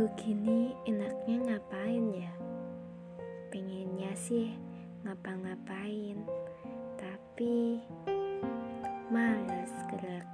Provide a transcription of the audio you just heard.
Minggu gini enaknya ngapain ya? Pengennya sih ngapa-ngapain, tapi males gerak.